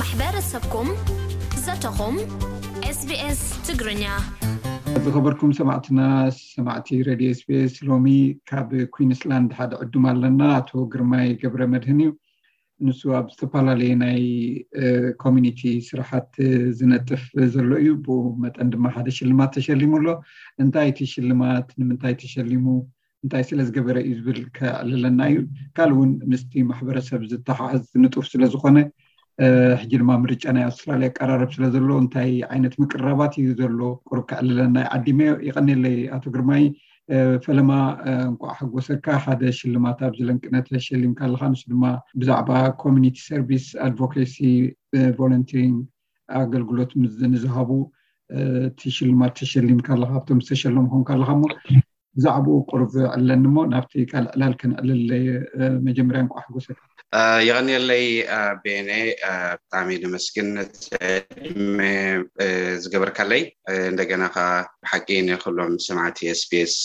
ማሕበረሰብኩም ዘተኹም SBS ትግርኛ። ዝኸበርኩም ሰማዕትና ሰማዕቲ ረድዮ ስፔስ ሎሚ ካብ ኩንስላንድ ሓደ ዕዱም ኣለና ኣቶ ግርማይ ገብረ መድህን እዩ ንሱ ኣብ ዝተፈላለየ ናይ ኮሚኒቲ ስራሓት ዝነጥፍ ዘሎ እዩ ብኡ መጠን ድማ ሓደ ሽልማት ተሸሊሙ ኣሎ እንታይ እቲ ሽልማት ንምንታይ ተሸሊሙ እንታይ ስለ ዝገበረ እዩ ዝብል ከዕልለና እዩ ካልእ እውን ምስቲ ማሕበረሰብ ዝተሓሓዝ ንጡፍ ስለ ዝኾነ ሕጂ ድማ ምርጫ ናይ ኣውስትራልያ ቀራረብ ስለ ዘሎ እንታይ ዓይነት ምቅራባት እዩ ዘሎ ቁርብ ከዕልለና ይዓዲመ ይቀኒለይ ኣቶ ግርማይ ፈለማ እንኳዕ ሓጎሰካ ሓደ ሽልማት ኣብ ዝለንቅነት ሸሊምካ ኣለካ ንሱ ድማ ብዛዕባ ኮሚኒቲ ሰርቪስ ኣድቮኬሲ ቮለንቲሪንግ ኣገልግሎት ንዝሃቡ እቲ ሽልማት ተሸሊምካ ኣለካ ካብቶም ዝተሸለሙ ኮንካ ኣለካ እሞ ብዛዕባኡ ቁርብ ዕለኒ እሞ ናብቲ ካልእ ዕላል ከነዕልል መጀመርያ እንቋዕ ሓጎሰካ የቐንየለይ ቤነ ብጣዕሚ ነመስግን እቲ ዕድመ ዝገበርካለይ እንደገና ከዓ ብሓቂ ንኩሎም ሰማዕቲ ኤስቢኤስ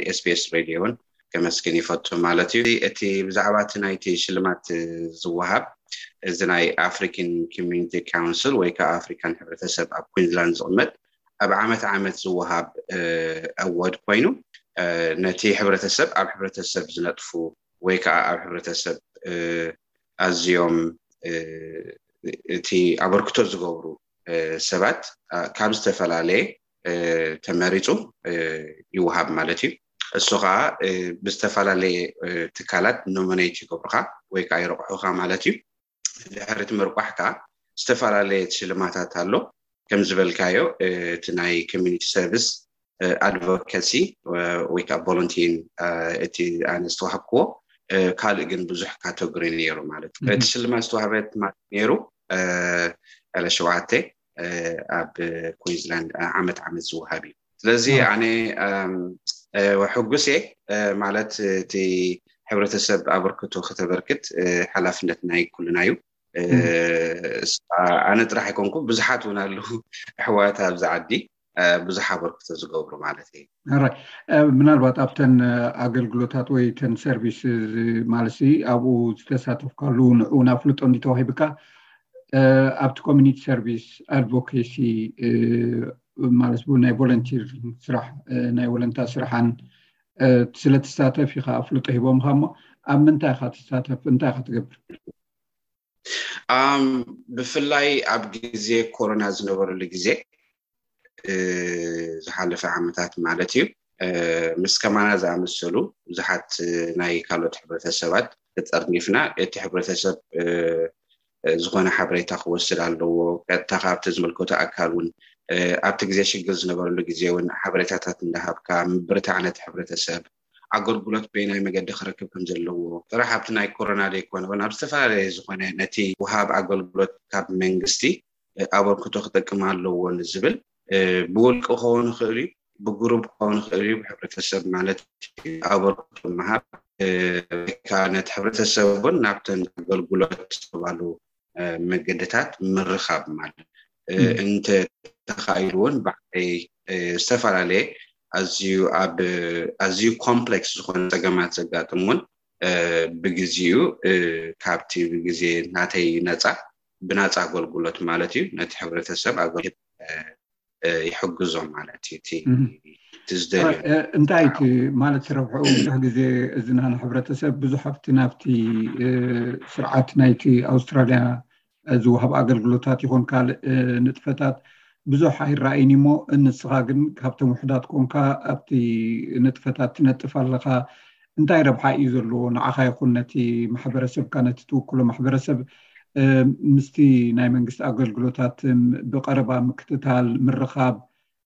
ንኤስቢኤስ ሬድዮ እውን ከመስግን ይፈቱ ማለት እዩ። እቲ ብዛዕባ እቲ ናይቲ ሽልማት ዝወሃብ እዚ ናይ ኣፍሪኪን ኮሚኒቲ ካውንስል ወይ ከዓ ኣፍሪካን ሕብረተሰብ ኣብ ኩንዝላንድ ዝቕመጥ ኣብ ዓመት ዓመት ዝወሃብ ኣወድ ኮይኑ ነቲ ሕብረተሰብ ኣብ ሕብረተሰብ ዝነጥፉ ወይ ከዓ ኣብ ሕብረተሰብ ኣዝዮም እቲ ኣበርክቶ ዝገብሩ ሰባት ካብ ዝተፈላለየ ተመሪፁ ይወሃብ ማለት እዩ እሱ ከዓ ብዝተፈላለየ ትካላት ኖሚኔት ይገብሩካ ወይ ከዓ ይረቑሑካ ማለት እዩ ድሕሪ እቲ ምርቋሕ ከዓ ዝተፈላለየ ሽልማታት ኣሎ ከም ዝበልካዮ እቲ ናይ ኮሚኒቲ ሰርቪስ ኣድቮካሲ ወይ ከዓ ቮለንቲን እቲ ኣነ ዝተዋሃብክዎ ካልእ ግን ብዙሕ ካተጎሪ ነይሩ ማለት እቲ ሽልማት ዝተዋህበት ማለት ነይሩ ዕለ ሸውዓተ ኣብ ኩንስላንድ ዓመት ዓመት ዝውሃብ እዩ ስለዚ ኣነ ሕጉስ እየ ማለት እቲ ሕብረተሰብ ኣበርክቶ ከተበርክት ሓላፍነት ናይ ኩልና እዩ ኣነ ጥራሕ ኣይኮንኩ ብዙሓት እውን ኣለዉ ኣሕዋት ኣብዚ ዓዲ ብዙሕ ኣበርክቶ ዝገብሩ ማለት እዩ ራይ ምናልባት ኣብተን ኣገልግሎታት ወይ ተን ሰርቪስ ማለት ኣብኡ ዝተሳተፍካሉ ንዕኡ ናፍልጦ እንዲ ተዋሂብካ ኣብቲ ኮሚኒቲ ሰርቪስ ኣድቮኬሲ ማለት ናይ ቮለንቲር ስራሕ ናይ ወለንታ ስራሓን ስለትሳተፍ ኢካ ኣፍልጦ ሂቦምካ እሞ ኣብ ምንታይ ኢካ ትሳተፍ እንታይ ኢካ ትገብር ብፍላይ ኣብ ግዜ ኮሮና ዝነበረሉ ግዜ ዝሓለፈ ዓመታት ማለት እዩ ምስ ከማና ዝኣመሰሉ ብዙሓት ናይ ካልኦት ሕብረተሰባት ተጠርኒፍና እቲ ሕብረተሰብ ዝኾነ ሓበሬታ ክወስድ ኣለዎ ቀጥታ ካብቲ ዝምልከቶ ኣካል እውን ኣብቲ ግዜ ሽግር ዝነበረሉ ግዜ እውን ሓበሬታታት እንዳሃብካ ምብርታዕ ነቲ ሕብረተሰብ ኣገልግሎት በየናይ መገዲ ክረክብ ከም ዘለዎ ጥራሕ ኣብቲ ናይ ኮሮና ዘይኮነ እውን ኣብ ዝተፈላለየ ዝኾነ ነቲ ወሃብ ኣገልግሎት ካብ መንግስቲ ኣበርክቶ ክጠቅም ኣለዎ ንዝብል ብውልቂ ክኸውን ይኽእል እዩ ብግሩብ ክኸውን ይኽእል እዩ ሕብረተሰብ ማለት ኣበርክቶ ምሃብ ወይ ከዓ ነቲ ሕብረተሰብ እውን ናብተን ኣገልግሎት ዝባሉ መገድታት ምርኻብ ማለት እንተ ተኻኢሉ እውን ባዕለይ ዝተፈላለየ ኣዝዩ ኣብ ኣዝዩ ኮምፕሌክስ ዝኾነ ፀገማት ዘጋጥም እውን ብግዚኡ ካብቲ ብግዜ ናተይ ነፃ ብናፃ ኣገልግሎት ማለት እዩ ነቲ ሕብረተሰብ ኣገልግሎት ይሕግዞም ማለት እዩ እቲ ትዝደልዮ እንታይ እቲ ማለት ረብሐኡ ብዙሕ ግዜ እዚና ንሕብረተሰብ ብዙሕ ሃብቲ ናብቲ ስርዓት ናይቲ ኣውስትራልያ ዝወሃብ ኣገልግሎታት ይኹን ካልእ ንጥፈታት ብዙሕ ኣይረኣይን እሞ እንስኻ ግን ካብቶም ውሕዳት ኮንካ ኣብቲ ንጥፈታት ትነጥፍ ኣለኻ እንታይ ረብሓ እዩ ዘለዎ ንዓኻ ይኹን ነቲ ማሕበረሰብካ ነቲ ትውክሎ ማሕበረሰብ ምስቲ ናይ መንግስቲ ኣገልግሎታት ብቀረባ ምክትታል ምርኻብ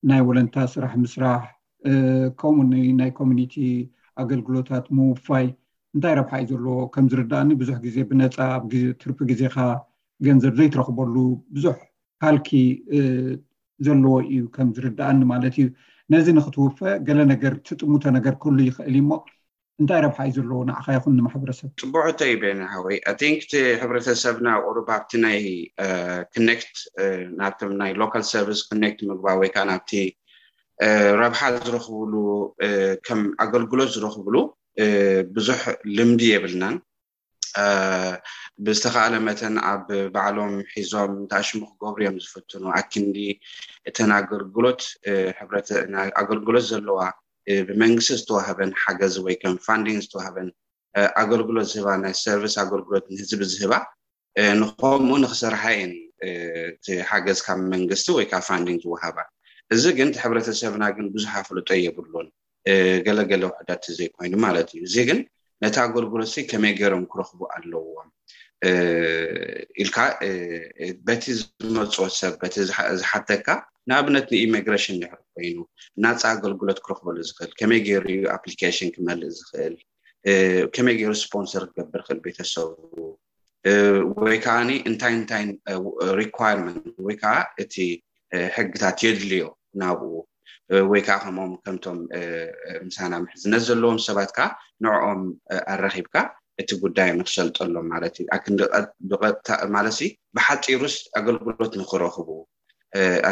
ናይ ወለንታ ስራሕ ምስራሕ ከምኡ ናይ ኮሚኒቲ ኣገልግሎታት ምውፋይ እንታይ ረብሓ እዩ ዘለዎ ከም ዝርዳእኒ ብዙሕ ግዜ ብነፃ ኣብ ትርፊ ግዜካ ገንዘብ ዘይትረክበሉ ብዙሕ ሃልኪ ዘለዎ እዩ ከም ዝርድኣኒ ማለት እዩ ነዚ ንክትውፈ ገለ ነገር ትጥሙተ ነገር ክህሉ ይክእል እዩ እሞ እንታይ ረብሓ እዩ ዘለዎ ንዓካ ይኩን ንማሕበረሰብ። ጽቡቅ ሕቶ ዩ ቤኒ ሓወይ ኣይ ቲንክ እቲ ሕብረተሰብና ቁሩብ ኣብቲ ናይ ክኔክት ናብቶም ናይ ሎካል ሰርቪስ ክኔክት ምግባር ወይ ከኣ ናብቲ ረብሓ ዝረክብሉ ከም ኣገልግሎት ዝረክብሉ ብዙሕ ልምዲ የብልናን ብዝተኻእለ መተን ኣብ ባዕሎም ሒዞም ዳሽሙ ክገብሩ እዮም ዝፍትኑ ኣክንዲ እተን ኣገልግሎት ሕብረት ኣገልግሎት ዘለዋ ብመንግስቲ ዝተዋህበን ሓገዝ ወይ ከም ፋንዲን ዝተዋህበን ኣገልግሎት ዝህባ ናይ ሰርቪስ ኣገልግሎት ንህዝቢ ዝህባ ንኸምኡ ንክሰርሓ እየን እቲ ሓገዝ ካብ መንግስቲ ወይ ካብ ፋንዲን ዝወሃባ እዚ ግን እቲ ሕብረተሰብና ግን ብዙሕ ኣፍልጦ የብሉን ገለ ገለ ውሕዳት ተዘይኮይኑ ማለት እዩ እዚ ግን ነቲ ኣገልግሎትሲ ከመይ ገይሮም ክረኽቡ ኣለዎም ኢልካ በቲ ዝመፆ ሰብ በቲ ዝሓተካ ንኣብነት ንኢሚግራሽን ድሕር ኮይኑ ናፃ ኣገልግሎት ክረኽበሉ ዝኽእል ከመይ ገይሩ ዩ ኣፕሊኬሽን ክመልእ ዝኽእል ከመይ ገይሩ ስፖንሰር ክገብር ክእል ቤተሰቡ ወይ ከዓኒ እንታይ እንታይ ሪኳርመንት ወይ ከዓ እቲ ሕግታት የድልዮ ናብኡ ወይ ከዓ ከምኦም ከምቶም ምሳና ምሕዝነት ዘለዎም ሰባት ከዓ ንዕኦም ኣራኺብካ እቲ ጉዳይ ንክሰልጠሎም ማለት እዩ ኣክንዲ ብቐጥታ ማለት ብሓፂሩስ ኣገልግሎት ንክረኽቡ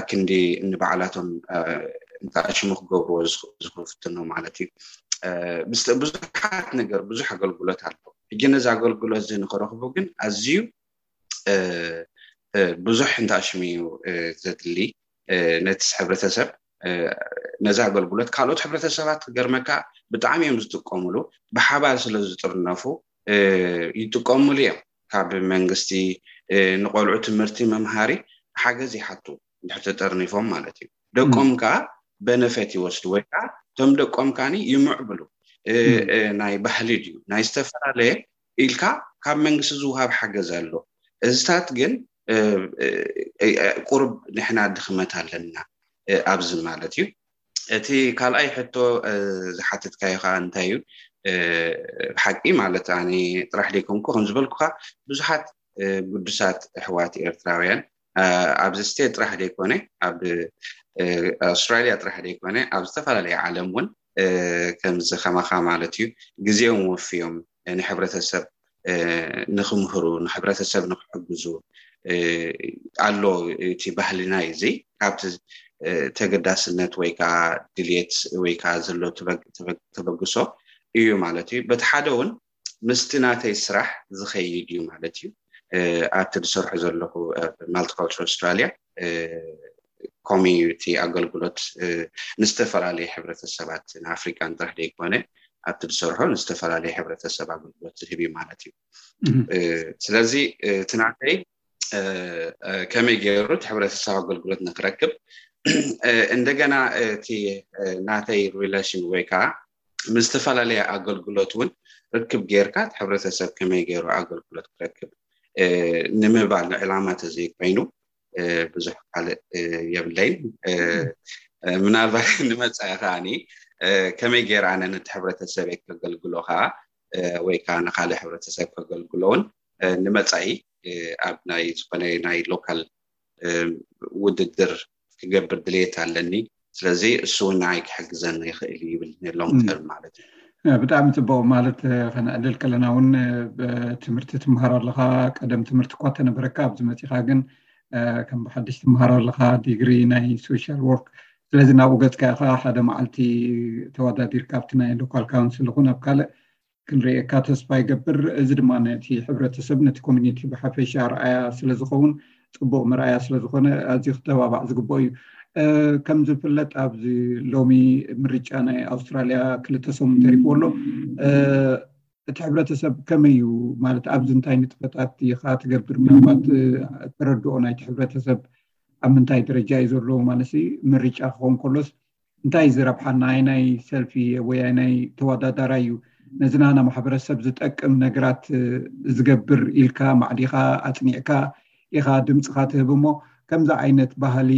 ኣክንዲ ንባዕላቶም እንተኣሽሙ ክገብርዎ ዝክፍትኖ ማለት እዩ ብዙሓት ነገር ብዙሕ ኣገልግሎት ኣሎ ሕጂ ነዚ ኣገልግሎት እዚ ንክረኽቡ ግን ኣዝዩ ብዙሕ እንተኣሽሙ እዩ ዘድሊ ነቲ ሕብረተሰብ ነዚ ኣገልግሎት ካልኦት ሕብረተሰባት ክገርመካ ብጣዕሚ እዮም ዝጥቀሙሉ ብሓባር ስለ ዝጥርነፉ ይጥቀሙሉ እዮም ካብ መንግስቲ ንቆልዑ ትምህርቲ መምሃሪ ሓገዝ ይሓቱ ድሕር ተጠርኒፎም ማለት እዩ ደቆም ከዓ በነፈት ይወስዱ ወይ ከዓ እቶም ደቆም ከዓኒ ይምዕብሉ ናይ ባህሊ ድዩ ናይ ዝተፈላለየ ኢልካ ካብ መንግስቲ ዝውሃብ ሓገዝ ኣሎ እዝታት ግን ቁሩብ ንሕና ድኽመት ኣለና ኣብዚ ማለት እዩ። እቲ ካልኣይ ሕቶ ዝሓተትካዮ ከኣ እንታይ እዩ ብሓቂ ማለት ኣነ ጥራሕ ደይኮንኩ ከምዝበልኩኻ ብዙሓት ግዱሳት ኣሕዋት ኤርትራውያን ኣብዚ ስቴት ጥራሕ ዘይኮነ ኣብ ኣውስትራልያ ጥራሕ ዘይኮነ ኣብ ዝተፈላለየ ዓለም እውን ከምዚ ከማኻ ማለት እዩ ግዜኦም ወፍዮም ንሕብረተሰብ ንክምህሩ ንሕብረተሰብ ንክሕግዙ ኣሎ እቲ ባህልና እዚ ካብቲ ተገዳስነት ወይ ከዓ ድልት ወይ ከዓ ዘሎ ተበግሶ እዩ ማለት እዩ በቲ ሓደ እውን ምስቲ ናተይ ስራሕ ዝኸይድ እዩ ማለት እዩ ኣብቲ ዝሰርሑ ዘለኹ ማልቲካልቸር ኣስትራልያ ኮሚዩኒቲ ኣገልግሎት ንዝተፈላለዩ ሕብረተሰባት ንኣፍሪካን ጥራሕ ዘይኮነ ኣብቲ ዝሰርሖ ንዝተፈላለዩ ሕብረተሰብ ኣገልግሎት ዝህብ እዩ ማለት እዩ ስለዚ እቲ ናተይ ከመይ ገይሩ እቲ ሕብረተሰብ ኣገልግሎት ንክረክብ እንደገና እቲ ናተይ ሪሌሽን ወይ ከዓ ምስ ዝተፈላለየ ኣገልግሎት እውን ርክብ ጌርካ እቲ ሕብረተሰብ ከመይ ገይሩ ኣገልግሎት ክረክብ ንምባል ዕላማ ተዘይኮይኑ ብዙሕ ካልእ የብለይን ምናልባት ንመፃኢ ከዓኒ ከመይ ገይረ ኣነ ነቲ ሕብረተሰብ ከገልግሎ ከዓ ወይ ከዓ ንካልእ ሕብረተሰብ ከገልግሎውን ንመፃኢ ኣብ ናይ ዝኾነ ናይ ሎካል ውድድር ክገብር ድልየት ኣለኒ ስለዚ እሱውን ንዓይ ክሕግዘኒ ይኽእል ይብል ሎም ተር ማለት እዩ ብጣዕሚ ፅቡቅ ማለት ከነዕልል ከለና እውን ትምህርቲ ትምሃር ኣለካ ቀደም ትምህርቲ እኳ ተነበረካ ኣብዚ መፂካ ግን ከም ብሓድሽ ትምሃር ኣለካ ዲግሪ ናይ ሶሻል ወርክ ስለዚ ናብኡ ገፅካ ኢካ ሓደ መዓልቲ ተወዳዲርካ ኣብቲ ናይ ሎካል ካውንስል ይኹን ኣብ ካልእ ክንርእየካ ተስፋ ይገብር እዚ ድማ ነቲ ሕብረተሰብ ነቲ ኮሚኒቲ ብሓፈሻ ኣርኣያ ስለ ዝኸውን ፅቡቅ መርኣያ ስለ ዝኾነ ኣዝዩ ክተባባዕ ዝግበኦ እዩ ከም ዝፍለጥ ኣብዚ ሎሚ ምርጫ ናይ ኣውስትራልያ ክልተ ሰሙን ተሪፍዎ ኣሎ እቲ ሕብረተሰብ ከመይ እዩ ማለት ኣብዚ እንታይ ንጥፈታት ኢኻ ትገብር ምናልባት ተረድኦ ናይቲ ሕብረተሰብ ኣብ ምንታይ ደረጃ እዩ ዘሎ ማለት ምርጫ ክኸውን ከሎስ እንታይ እዚ ረብሓና ኣይናይ ሰልፊ ወይ ኣይናይ ተወዳዳራይ እዩ ነዚ ናና ማሕበረሰብ ዝጠቅም ነገራት ዝገብር ኢልካ ማዕዲኻ ኣፅኒዕካ ኢኻ ድምፅኻ ትህብ እሞ ከምዚ ዓይነት ባህሊ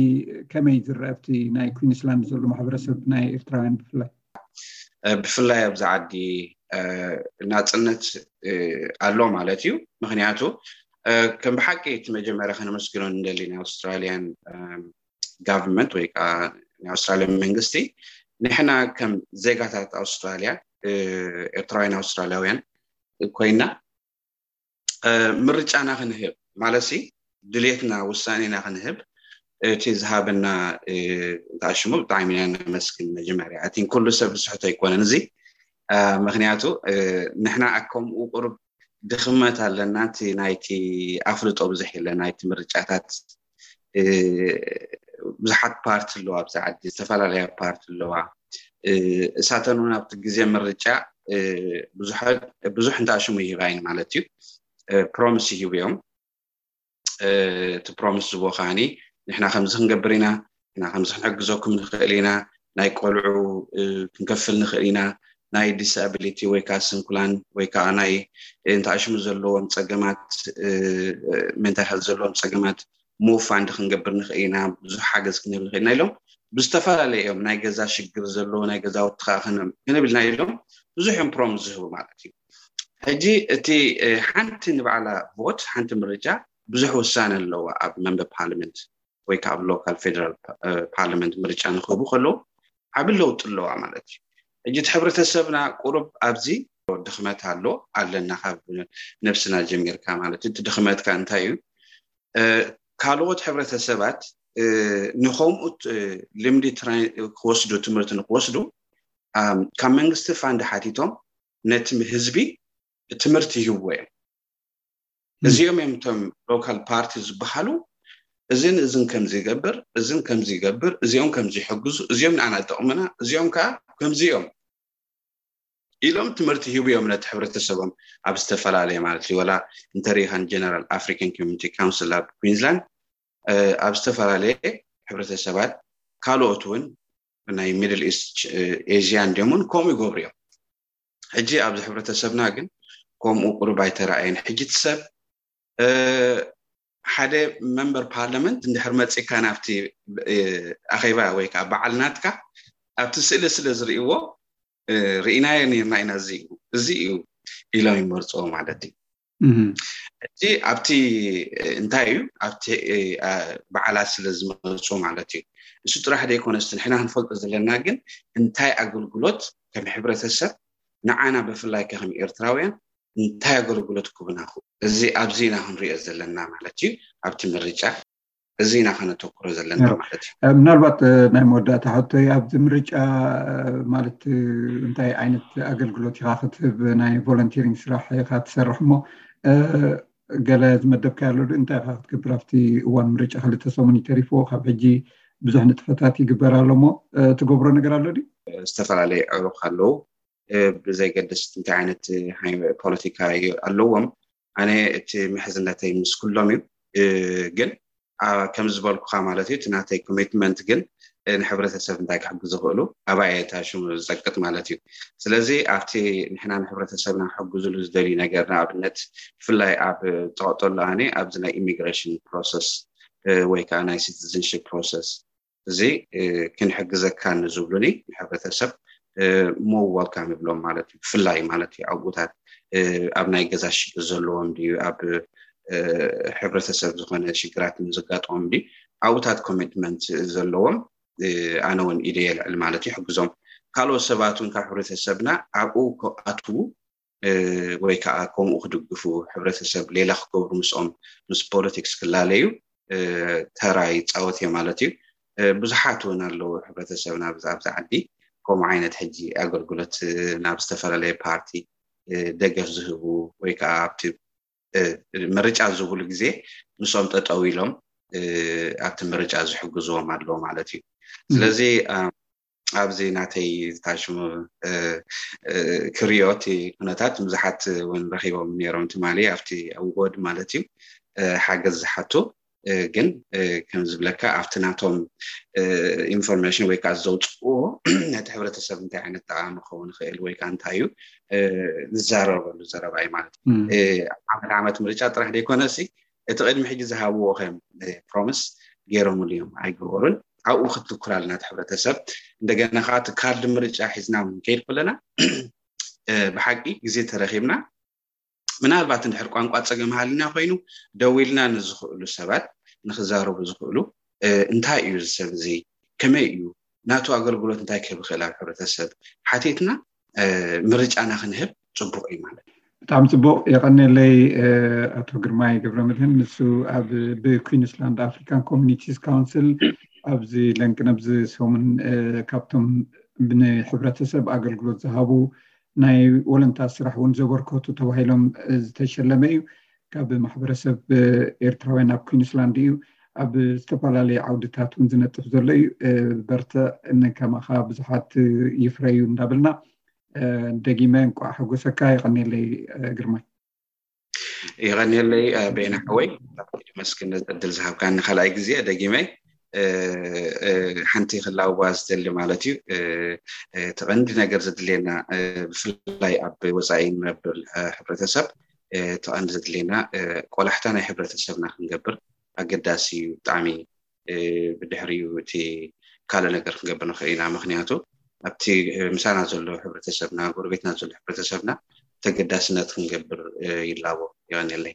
ከመይ ዝረአብቲ ናይ ኩንስላንድ ዘሎ ማሕበረሰብ ናይ ኤርትራውያን ብፍላይ ብፍላይ ኣብዚ ዓዲ ናፅነት ኣሎ ማለት እዩ ምክንያቱ ከም ብሓቂ እቲ መጀመርያ ከነመስግኖ ንደሊ ናይ ኣውስትራልያን ጋቨርንመንት ወይ ከዓ ናይ ኣውስትራልያ መንግስቲ ንሕና ከም ዜጋታት ኣውስትራልያ ኤርትራውያን ኣውስትራልያውያን ኮይና ምርጫና ክንህብ ማለት ሲ ድሌትና ውሳኔና ክንህብ እቲ ዝሃበና እንተኣሽሙ ብጣዕሚ ኢና ነመስግን መጀመርያ ኣቲን ኩሉ ሰብ ዝስሕቶ ኣይኮነን እዚ ምክንያቱ ንሕና ከምኡ ቅሩብ ድኽመት ኣለና እቲ ናይቲ ኣፍልጦ ብዙሕ የለን ናይቲ ምርጫታት ብዙሓት ፓርቲ ኣለዋ ኣብዚ ዓዲ ዝተፈላለያ ፓርቲ ኣለዋ እሳተን እውን ኣብቲ ግዜ ምርጫ ብዙሕ እንታሽሙ ይህባ እየን ማለት እዩ ፕሮሚስ ይህቡ እዮም እቲ ፕሮሚስ ዝቦ ከዓኒ ንሕና ከምዚ ክንገብር ኢና ንሕና ከምዚ ክንሕግዘኩም ንኽእል ኢና ናይ ቆልዑ ክንከፍል ንኽእል ኢና ናይ ዲስኣብሊቲ ወይ ከዓ ስንኩላን ወይ ከዓ ናይ እንተኣሽሙ ዘለዎም ፀገማት ሜንታል ሄልት ዘለዎም ፀገማት ምውፋንድ ክንገብር ንኽእል ኢና ብዙሕ ሓገዝ ክንብል ንኽእል ኢና ኢሎም ብዝተፈላለዩ እዮም ናይ ገዛ ሽግር ዘለዎ ናይ ገዛውትኻ ክንብልና ኢሎም ብዙሕ እዮም ፕሮሚስ ዝህቡ ማለት እዩ ሕጂ እቲ ሓንቲ ንባዕላ ቮት ሓንቲ ምርጫ ብዙሕ ውሳነ ኣለዋ ኣብ መንበ ፓርሊመንት ወይ ከዓ ኣብ ሎካል ፌደራል ፓርሊመንት ምርጫ ንክህቡ ከለዉ ዓብ ለውጢ ኣለዋ ማለት እዩ ሕጂ እቲ ሕብረተሰብና ቁሩብ ኣብዚ ድኽመት ኣሎ ኣለና ካብ ነብስና ጀሚርካ ማለት እዩ እቲ ድኽመትካ እንታይ እዩ ካልኦት ሕብረተሰባት ንከምኡ ልምዲ ክወስዱ ትምህርቲ ንክወስዱ ካብ መንግስቲ ፋንድ ሓቲቶም ነቲ ህዝቢ ትምህርቲ ይህብዎ እዮም እዚኦም እዮም እቶም ሎካል ፓርቲ ዝበሃሉ እዚን እዝን ከምዚ ይገብር እዝን ከምዚ ይገብር እዚኦም ከምዚ ይሕግዙ እዚኦም ንዓና ይጠቕሙና እዚኦም ከዓ ከምዚ እዮም ኢሎም ትምህርቲ ሂቡ እዮም ነቲ ሕብረተሰቦም ኣብ ዝተፈላለየ ማለት እዩ ወላ እንተሪኢኻን ጀነራል ኣፍሪካን ኮሚኒቲ ካውንስል ኣብ ኩንስላንድ ኣብ ዝተፈላለየ ሕብረተሰባት ካልኦት እውን ናይ ሚድል ኢስት ኤዥያን ደሞን ከምኡ ይገብሩ እዮም ሕጂ ኣብዚ ሕብረተሰብና ግን ከምኡ ቅሩብ ኣይተረኣየን ሕጂ እቲ ሰብ ሓደ መንበር ፓርላመንት እንድሕር መፂካ ናብቲ ኣኼባ ወይ ከዓ በዓል ናትካ ኣብቲ ስእሊ ስለ ዝርእይዎ ርኢናዮ ነርና ኢና እዚ እዩ እዚ እዩ ኢሎም ይመርፅዎ ማለት እዩ እቲ ኣብቲ እንታይ እዩ ኣብቲ በዓላት ስለ ዝመፁ ማለት እዩ እሱ ጥራሕ ዘይኮነ ስ ንሕና ክንፈልጦ ዘለና ግን እንታይ ኣገልግሎት ከም ሕብረተሰብ ንዓና ብፍላይ ከም ኤርትራውያን እንታይ ኣገልግሎት ክቡና እዚ ኣብዚ ኢና ክንሪኦ ዘለና ማለት እዩ ኣብቲ ምርጫ እዚ ኢና ከነተኩሮ ዘለና ማለት እዩ ምናልባት ናይ መወዳእታ ሕቶይ ኣብዚ ምርጫ ማለት እንታይ ዓይነት ኣገልግሎት ኢካ ክትህብ ናይ ቮለንቲሪንግ ስራሕ ኢካ ትሰርሕ እሞ ገለ ዝመደብካ ያሎ ዶ እንታይ ኢካ ክትገብር ኣብቲ እዋን ምርጫ ክልተ ሰሙን እዩ ተሪፍዎ ካብ ሕጂ ብዙሕ ንጥፈታት ይግበር ኣሎ እሞ ትገብሮ ነገር ኣሎ ድዩ ዝተፈላለየ ዕሩክ ኣለዉ ብዘይገድስ እንታይ ዓይነት ፖለቲካ ኣለዎም ኣነ እቲ ምሕዝነተይ ምስ ኩሎም እዩ ግን ከም ዝበልኩኻ ማለት እዩ እቲ ናተይ ኮሚትመንት ግን ንሕብረተሰብ እንታይ ክሕግዙ ዝኽእሉ ኣባይ እታ ሽሙ ዝፀቅጥ ማለት እዩ ስለዚ ኣብቲ ንሕና ንሕብረተሰብና ክሕግዙሉ ዝደልዩ ነገር ንኣብነት ብፍላይ ኣብ ጠቕጠሉ ኣነ ኣብዚ ናይ ኢሚግሬሽን ፕሮሰስ ወይ ከዓ ናይ ሲቲዝንሽፕ ፕሮሰስ እዚ ክንሕግዘካ ንዝብሉኒ ንሕብረተሰብ ሞር ወልካም ይብሎም ማለት እዩ ብፍላይ ማለት እዩ ኣብኡታት ኣብ ናይ ገዛ ሽግር ዘለዎም ድዩ ኣብ ሕብረተሰብ ዝኾነ ሽግራት ዘጋጠሞም ድዩ ኣብኡታት ኮሚትመንት ዘለዎም ኣነ እውን ኢደ የልዕል ማለት እዩ ሕግዞም ካልኦት ሰባት እውን ካብ ሕብረተሰብና ኣብኡ ክኣትዉ ወይ ከዓ ከምኡ ክድግፉ ሕብረተሰብ ሌላ ክገብሩ ምስኦም ምስ ፖለቲክስ ክላለዩ ተራ ይፃወት እየ ማለት እዩ ብዙሓት እውን ኣለዉ ሕብረተሰብና ኣብዚ ዓዲ ከምኡ ዓይነት ሕጂ ኣገልግሎት ናብ ዝተፈላለየ ፓርቲ ደገፍ ዝህቡ ወይ ከዓ ኣብቲ ምርጫ ዝብሉ ግዜ ምስኦም ጠጠው ኢሎም ኣብቲ ምርጫ ዝሕግዝዎም ኣለዎ ማለት እዩ ስለዚ ኣብዚ ናተይ ዝታሽሙ ክሪኦ እቲ ኩነታት ብዙሓት እውን ረኪቦም ነይሮም ትማሊ ኣብቲ ውድ ማለት እዩ ሓገዝ ዝሓቱ ግን ከም ዝብለካ ኣብቲ ናቶም ኢንፎርሜሽን ወይ ከዓ ዘውፅኡ ነቲ ሕብረተሰብ እንታይ ዓይነት ጠቃሚ ክኸውን ይኽእል ወይ ከዓ እንታይ እዩ ዝዛረበሉ ዘረባ እዩ ማለት እዩ ዓመት ዓመት ምርጫ ጥራሕ ዘይኮነ ሲ እቲ ቅድሚ ሕጂ ዝሃብዎ ከም ፕሮምስ ጌሮምሉ እዮም ኣይገበሩን ኣብኡ ክትትኩር ኣለና እቲ ሕብረተሰብ እንደገና ከዓ እቲ ካርድ ምርጫ ሒዝና እውን ከይድ ከለና ብሓቂ ግዜ ተረኪብና ምናልባት እንድሕር ቋንቋ ፀገም ሃልና ኮይኑ ደዊልና ንዝኽእሉ ሰባት ንክዛረቡ ዝኽእሉ እንታይ እዩ ዝሰብ እዚ ከመይ እዩ ናቱ ኣገልግሎት እንታይ ከብኽእል ኣብ ሕብረተሰብ ሓቲትና ምርጫና ክንህብ ፅቡቅ እዩ ማለት እዩ ብጣዕሚ ፅቡቅ የቀኒለይ ኣቶ ግርማይ ገብረ መድህን ንሱ ኣብ ብኩንስላንድ ኣፍሪካን ኮሚኒቲስ ካውንስል ኣብዚ ለንቂ ነብዚ ሰሙን ካብቶም ንሕብረተሰብ ኣገልግሎት ዝሃቡ ናይ ወለንታ ስራሕ እውን ዘበርከቱ ተባሂሎም ዝተሸለመ እዩ ካብ ማሕበረሰብ ኤርትራውያን ኣብ ኩንስላንድ እዩ ኣብ ዝተፈላለዩ ዓውድታት እውን ዝነጥፍ ዘሎ እዩ በርትዕ ንከማኻ ብዙሓት ይፍረዩ እንዳበልና ደጊመ እንቋዕ ሓጎሰካ የቐኔለይ ግርማይ ይቐኔለይ ቤና ሓወይ መስኪን ዕድል ዝሃብካኒ ካልኣይ ግዜ ደጊመ ሓንቲ ክላውዋ ዝደሊ ማለት እዩ እቲ ቀንዲ ነገር ዘድልየና ብፍላይ ኣብ ወፃኢ ንነብር ሕብረተሰብ እቲ ቀንዲ ዘድልየና ቆላሕታ ናይ ሕብረተሰብና ክንገብር ኣገዳሲ እዩ ብጣዕሚ ብድሕሪኡ እቲ ካልእ ነገር ክንገብር ንኽእል ኢና ምክንያቱ ኣብቲ ምሳና ዘሎ ሕብረተሰብና ጎረቤትና ዘሎ ሕብረተሰብና ተገዳስነት ክንገብር ይላቦ የቀኒለይ